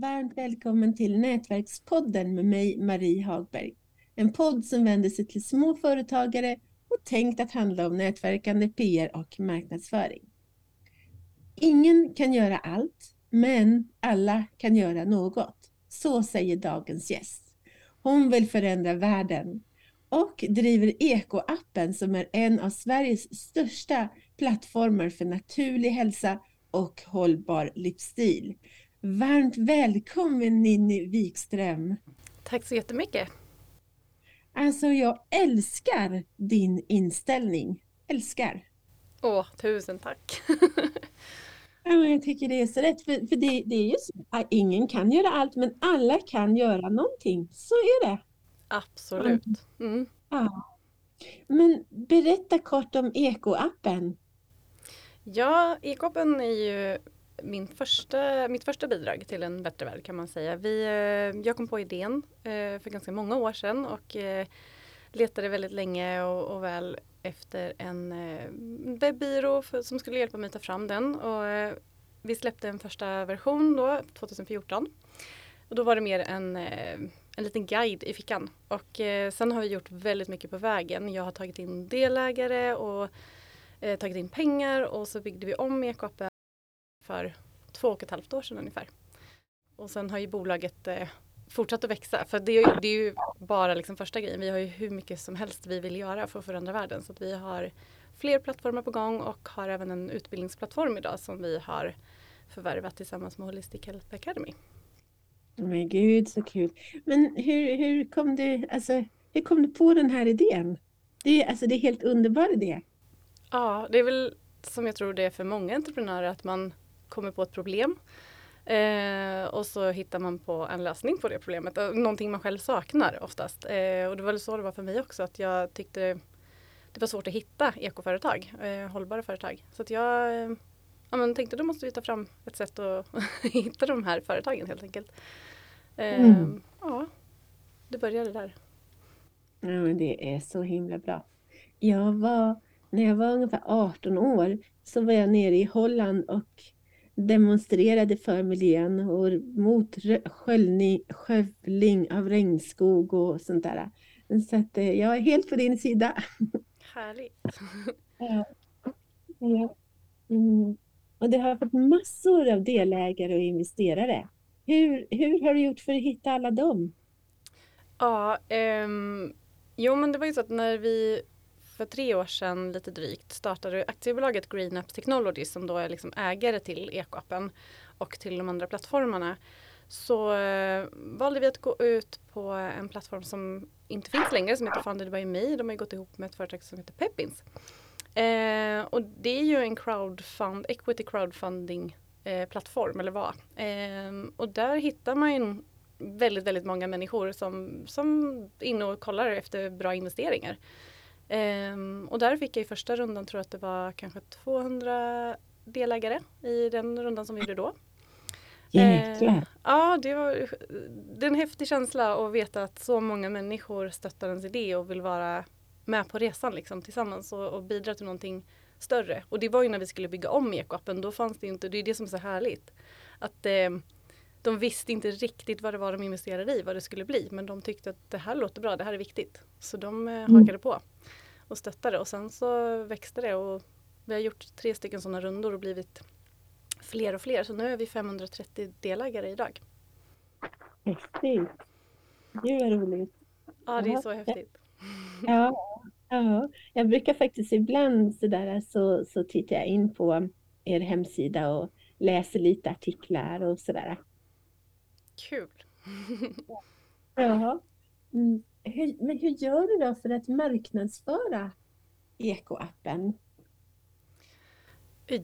Varmt välkommen till Nätverkspodden med mig Marie Hagberg. En podd som vänder sig till små företagare och tänkt att handla om nätverkande, PR och marknadsföring. Ingen kan göra allt, men alla kan göra något. Så säger dagens gäst. Hon vill förändra världen och driver Ekoappen som är en av Sveriges största plattformar för naturlig hälsa och hållbar livsstil. Varmt välkommen Ninni Wikström. Tack så jättemycket. Alltså jag älskar din inställning. Älskar. Åh, tusen tack. ja, jag tycker det är så rätt. För, för det, det är ju så, ingen kan göra allt men alla kan göra någonting. Så är det. Absolut. Mm. Ja. Men berätta kort om Ekoappen. Ja, Ekoappen är ju min första, mitt första bidrag till en bättre värld kan man säga. Vi, eh, jag kom på idén eh, för ganska många år sedan och eh, letade väldigt länge och, och väl efter en webbyrå som skulle hjälpa mig ta fram den. Och vi släppte en första version då, 2014. Och då var det mer en, en liten guide i fickan. Och sen har vi gjort väldigt mycket på vägen. Jag har tagit in delägare och tagit in pengar och så byggde vi om Ekoappen för två och ett halvt år sedan ungefär. Och sen har ju bolaget eh, fortsatt att växa. För det är, ju, det är ju bara liksom första grejen. Vi har ju hur mycket som helst vi vill göra för att förändra världen. Så att vi har fler plattformar på gång och har även en utbildningsplattform idag som vi har förvärvat tillsammans med Holistic Health Academy. Men gud så kul. Men hur, hur, kom du, alltså, hur kom du på den här idén? Det är, alltså, det är helt underbar idé. Ja, det är väl som jag tror det är för många entreprenörer att man kommer på ett problem. Eh, och så hittar man på en lösning på det problemet. Någonting man själv saknar oftast. Eh, och det var väl så det var för mig också att jag tyckte det var svårt att hitta ekoföretag, eh, hållbara företag. Så att jag eh, ja, men tänkte då måste vi ta fram ett sätt att hitta de här företagen helt enkelt. Eh, mm. Ja, det började där. Ja, men det är så himla bra. Jag var, när jag var ungefär 18 år så var jag nere i Holland och demonstrerade för miljön och mot sköljning, skövling av regnskog och sånt där. Så att eh, jag är helt på din sida. Härligt. ja. ja. Mm. Och det har fått massor av delägare och investerare. Hur, hur har du gjort för att hitta alla dem? Ja, um, jo men det var ju så att när vi för tre år sedan lite drygt startade aktiebolaget Green Technologies som då är liksom ägare till ekoappen och till de andra plattformarna. Så eh, valde vi att gå ut på en plattform som inte finns längre som heter Funded by Me. De har gått ihop med ett företag som heter Peppins. Eh, och det är ju en crowdfund, equity crowdfunding eh, plattform eller vad. Eh, och där hittar man väldigt, väldigt många människor som, som är inne och kollar efter bra investeringar. Um, och där fick jag i första rundan, tror jag att det var kanske 200 delägare i den rundan som vi gjorde då. Jäklar! Uh, ja, det var det är en häftig känsla att veta att så många människor stöttar ens idé och vill vara med på resan liksom, tillsammans och, och bidra till någonting större. Och det var ju när vi skulle bygga om ekoappen, då fanns det inte, det är det som är så härligt. Att eh, de visste inte riktigt vad det var de investerade i, vad det skulle bli. Men de tyckte att det här låter bra, det här är viktigt. Så de eh, mm. hakade på och stöttade och sen så växte det och vi har gjort tre stycken sådana rundor och blivit fler och fler. Så nu är vi 530 delägare idag. Häftigt! Gud vad roligt! Ja, det är så häftigt. Ja, ja. jag brukar faktiskt ibland sådär så, så tittar jag in på er hemsida och läser lite artiklar och sådär. Kul! ja. Mm. Hur, men hur gör du då för att marknadsföra ekoappen?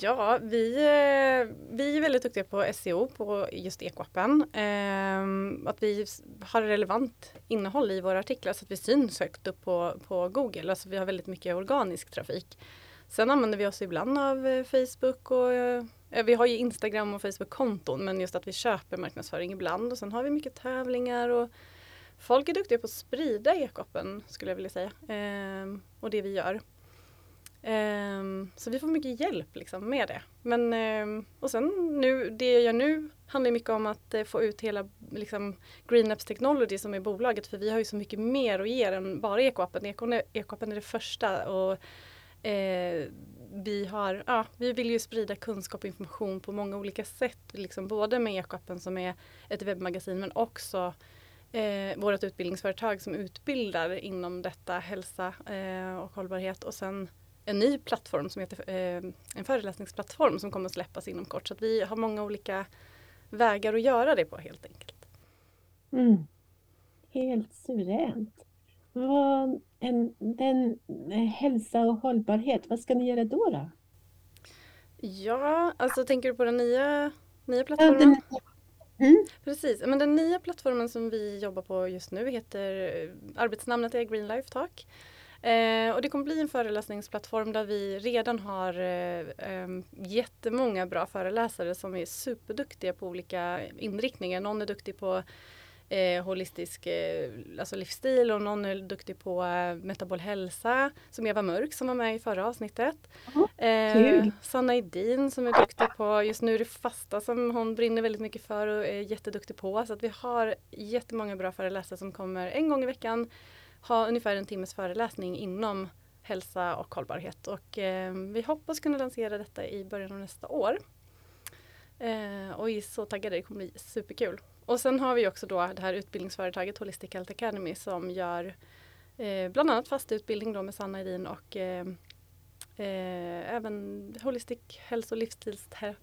Ja, vi, eh, vi är väldigt duktiga på SEO på just ekoappen. Ehm, att vi har relevant innehåll i våra artiklar så att vi syns högt upp på, på Google. Alltså vi har väldigt mycket organisk trafik. Sen använder vi oss ibland av eh, Facebook och eh, vi har ju Instagram och Facebook-konton men just att vi köper marknadsföring ibland och sen har vi mycket tävlingar och folk är duktiga på att sprida ekoppen skulle jag vilja säga. Ehm, och det vi gör. Ehm, så vi får mycket hjälp liksom, med det. Men, ehm, och sen nu, det jag gör nu handlar mycket om att eh, få ut hela liksom, GreenApps Technology som är bolaget för vi har ju så mycket mer att ge än bara ekoappen. Ekoappen är det första och eh, vi, har, ja, vi vill ju sprida kunskap och information på många olika sätt. Liksom, både med ekoappen som är ett webbmagasin men också eh, vårt utbildningsföretag som utbildar inom detta hälsa eh, och hållbarhet och sen en ny plattform som heter eh, en föreläsningsplattform som kommer att släppas inom kort. Så vi har många olika vägar att göra det på helt enkelt. Mm. Helt suveränt. Vad, en, den, eh, hälsa och hållbarhet, vad ska ni göra då? då? Ja, alltså tänker du på den nya, nya plattformen? Ja, mm. Precis, men den nya plattformen som vi jobbar på just nu heter, eh, arbetsnamnet är Green Life Talk. Eh, och det kommer bli en föreläsningsplattform där vi redan har eh, eh, jättemånga bra föreläsare som är superduktiga på olika inriktningar. Någon är duktig på eh, holistisk eh, alltså livsstil och någon är duktig på eh, metabol hälsa som Eva Mörk som var med i förra avsnittet. eh, Sanna Edin som är duktig på, just nu är det fasta som hon brinner väldigt mycket för och är jätteduktig på. Så att vi har jättemånga bra föreläsare som kommer en gång i veckan ha ungefär en timmes föreläsning inom hälsa och hållbarhet. Och eh, vi hoppas kunna lansera detta i början av nästa år. Eh, och är så taggade, det kommer bli superkul. Och sen har vi också då det här utbildningsföretaget Holistic Health Academy som gör eh, bland annat fast utbildning då med Sanna Edin och eh, Eh, även holistic hälso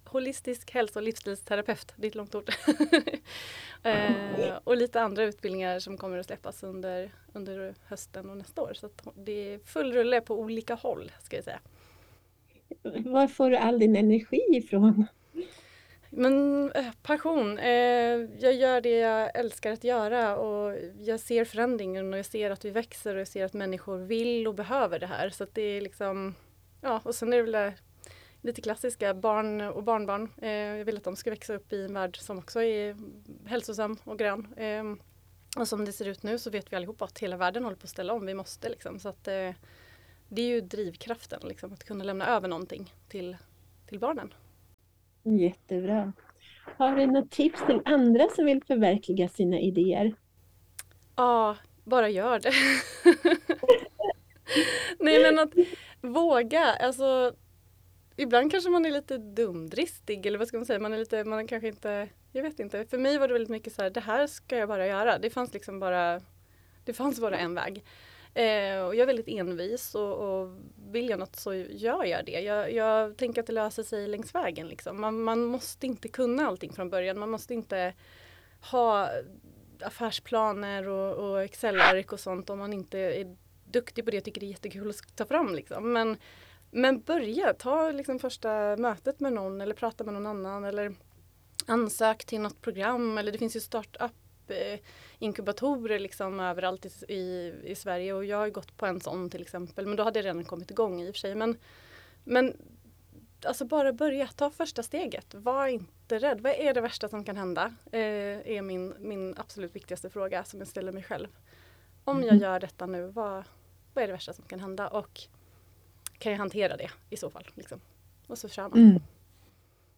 holistisk hälso och livsstilsterapeut, det är ett långt ord. eh, och lite andra utbildningar som kommer att släppas under, under hösten och nästa år. Så det är full rulle på olika håll ska jag säga. Var får du all din energi ifrån? Men eh, passion. Eh, jag gör det jag älskar att göra och jag ser förändringen och jag ser att vi växer och jag ser att människor vill och behöver det här. Så det är liksom ja, och sen är det väl det lite klassiska barn och barnbarn. Eh, jag vill att de ska växa upp i en värld som också är hälsosam och grön. Eh, och som det ser ut nu så vet vi allihopa att hela världen håller på att ställa om. Vi måste liksom. Så att, eh, det är ju drivkraften, liksom, att kunna lämna över någonting till, till barnen. Jättebra. Har du något tips till andra som vill förverkliga sina idéer? Ja, bara gör det. Nej men att våga, alltså ibland kanske man är lite dumdristig eller vad ska man säga, man är lite, man är kanske inte, jag vet inte. För mig var det väldigt mycket så här, det här ska jag bara göra. Det fanns liksom bara, det fanns bara en väg. Eh, och jag är väldigt envis och, och vill jag något så gör jag det. Jag, jag tänker att det löser sig längs vägen. Liksom. Man, man måste inte kunna allting från början. Man måste inte ha affärsplaner och, och Excel-ark och sånt om man inte är duktig på det och tycker det är jättekul att ta fram. Liksom. Men, men börja, ta liksom första mötet med någon eller prata med någon annan eller ansök till något program eller det finns ju startup inkubatorer liksom överallt i, i, i, Sverige och jag har gått på en sån till exempel men då hade det redan kommit igång i och för sig. Men, men alltså bara börja, ta första steget. Var inte rädd. Vad är det värsta som kan hända? Eh, är min, min absolut viktigaste fråga som jag ställer mig själv. Om jag mm. gör detta nu, vad, vad är det värsta som kan hända och kan jag hantera det i så fall? Liksom. Och så kör man. Mm.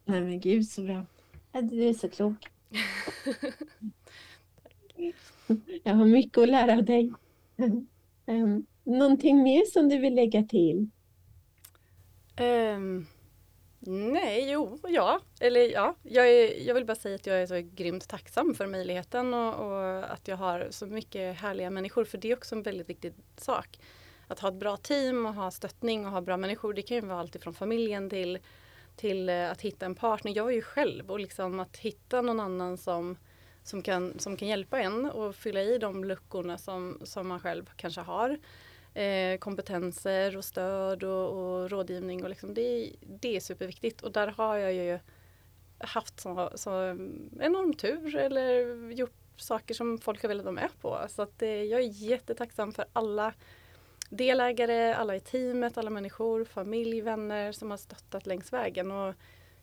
Nej men gud så bra. Du är så klok. jag har mycket att lära av dig. Um, någonting mer som du vill lägga till? Um, nej, jo, ja. Eller ja, jag, är, jag vill bara säga att jag är så grymt tacksam för möjligheten och, och, att jag har så mycket härliga människor. För det är också en väldigt viktig sak. Att ha ett bra team och ha stöttning och ha bra människor. Det kan ju vara allt ifrån familjen till, till eh, att hitta en partner. Jag är ju själv och liksom att hitta någon annan som, som, kan, som kan hjälpa en och fylla i de luckorna som, som man själv kanske har eh, kompetenser och stöd och, och rådgivning. Och liksom det, det är superviktigt och där har jag ju haft så, så enorm tur eller gjort saker som folk har velat vara med på. Så att, eh, jag är jättetacksam för alla delägare, alla i teamet, alla människor, familj, vänner som har stöttat längs vägen. Och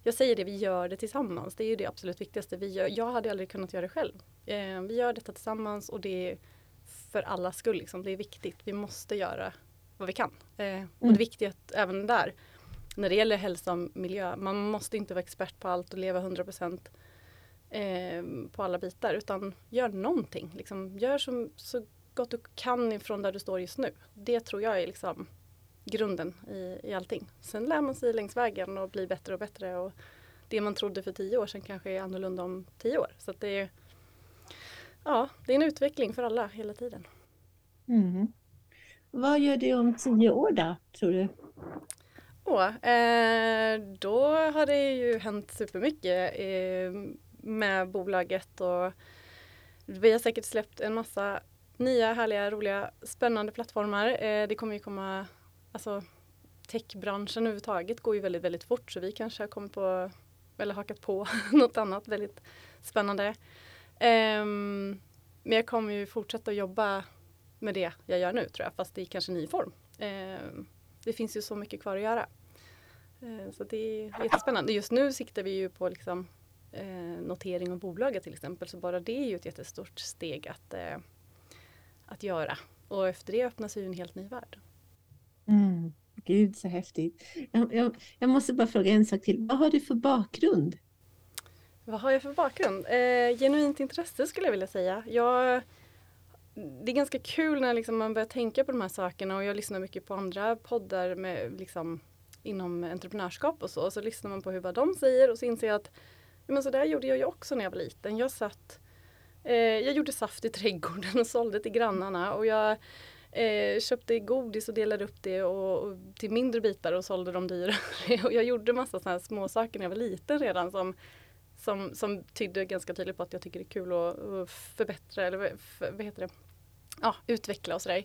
jag säger det, vi gör det tillsammans. Det är ju det absolut viktigaste. Vi gör, jag hade aldrig kunnat göra det själv. Eh, vi gör detta tillsammans och det är för allas skull. Liksom. Det är viktigt. Vi måste göra vad vi kan. Eh, och Mm. det viktiga är att även där, när det gäller hälsa och miljö, man måste inte vara expert på allt och leva 100% eh, på alla bitar utan gör någonting. Liksom, gör som, så gott du kan ifrån där du står just nu. Det tror jag är liksom grunden i, i allting. Sen lär man sig längs vägen och blir bättre och bättre. Och det man trodde för tio år sedan kanske är annorlunda om tio år. Så det är Ja, det är en utveckling för alla hela tiden. Mm. Vad gör du om tio år då, tror du? Åh, eh, då har det ju hänt supermycket eh, med bolaget och vi har säkert släppt en massa nya härliga, roliga, spännande plattformar. Eh, det kommer ju komma, alltså techbranschen överhuvudtaget går ju väldigt, väldigt fort så vi kanske har kommit på, eller hakat på något annat väldigt spännande. Um, men jag kommer ju fortsätta att jobba med det jag gör nu tror jag, fast i kanske ny form. Um, det finns ju så mycket kvar att göra. Eh, Så det är jättespännande. Just nu siktar vi ju på liksom, uh, notering av bolaget till exempel. Så bara det är ju ett jättestort steg att, uh, att göra. Och efter det öppnas ju en helt ny värld. Gud så häftigt. Jag, jag, jag måste bara fråga en sak till. Vad har du för bakgrund? Vad har jag för bakgrund? Eh, genuint intresse skulle jag vilja säga. Jag, det är ganska kul när liksom man börjar tänka på de här sakerna och jag lyssnar mycket på andra poddar med, liksom, inom entreprenörskap och så. Och så lyssnar man på hur vad de säger och så inser jag att men så där gjorde jag ju också när jag var liten. Jag satt eh, jag gjorde saft i trädgården och sålde till grannarna och jag eh, köpte godis och delade upp det och, och till mindre bitar och sålde dem dyrare. och jag gjorde massa sådana här små saker när jag var liten redan som som, som tydde ganska tydligt på att jag tycker det är kul att, att förbättra eller för, vad heter det? Ja, utveckla och sådär.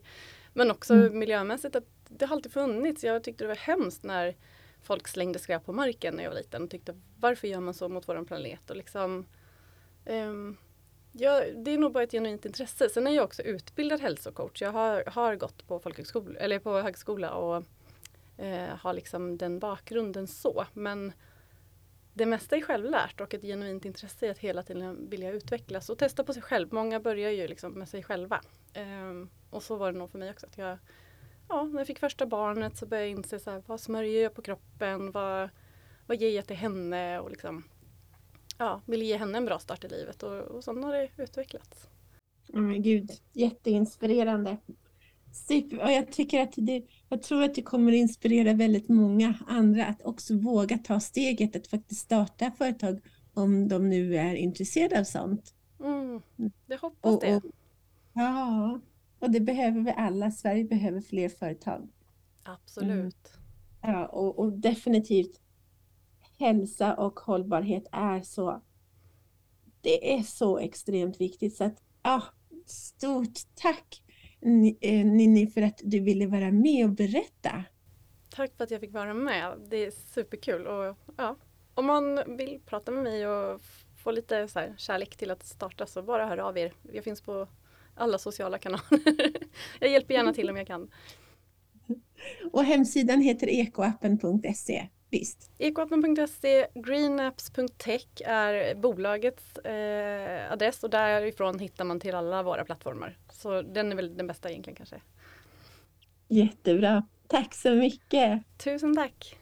Men också Mm. miljömässigt att det har alltid funnits. Jag tyckte det var hemskt när folk slängde skräp på marken när jag var liten och tyckte varför gör man så mot våran planet? Och liksom, ehm, ja, det är nog bara ett genuint intresse. Sen är jag också utbildad hälsocoach. Jag har, har gått på folkhögskola eller på högskola och eh, har liksom den bakgrunden så. Men det mesta är självlärt och ett genuint intresse i att hela tiden vilja utvecklas och testa på sig själv. Många börjar ju liksom med sig själva. Eh, och så var det nog för mig också. Att jag, ja, när jag fick första barnet så började jag inse så här, vad smörjer jag på kroppen? Vad, vad ger jag till henne? Och liksom, ja, vill ge henne en bra start i livet och, och så har det utvecklats. Men gud, jätteinspirerande. Super. Och jag tycker att det, jag tror att det kommer inspirera väldigt många andra att också våga ta steget att faktiskt starta företag om de nu är intresserade av sånt. Mm, jag hoppas Och, det. och, ja, och det behöver vi alla. Sverige behöver fler företag. Absolut. Ja, och, och definitivt hälsa och hållbarhet är så det är så extremt viktigt så att ah, stort tack eh, Ninni för att du ville vara med och berätta. Tack för att jag fick vara med. Det är superkul. Och, ja, om man vill prata med mig och få lite så här kärlek till att starta så bara hör av er. Jag finns på alla sociala kanaler. jag hjälper gärna till om jag kan. Och hemsidan heter ekoappen.se. Visst. Ekoappen.se, greenapps.tech är bolagets eh, adress och därifrån hittar man till alla våra plattformar. Så den är väl den bästa egentligen kanske. Jättebra. Tack så mycket. Tusen tack!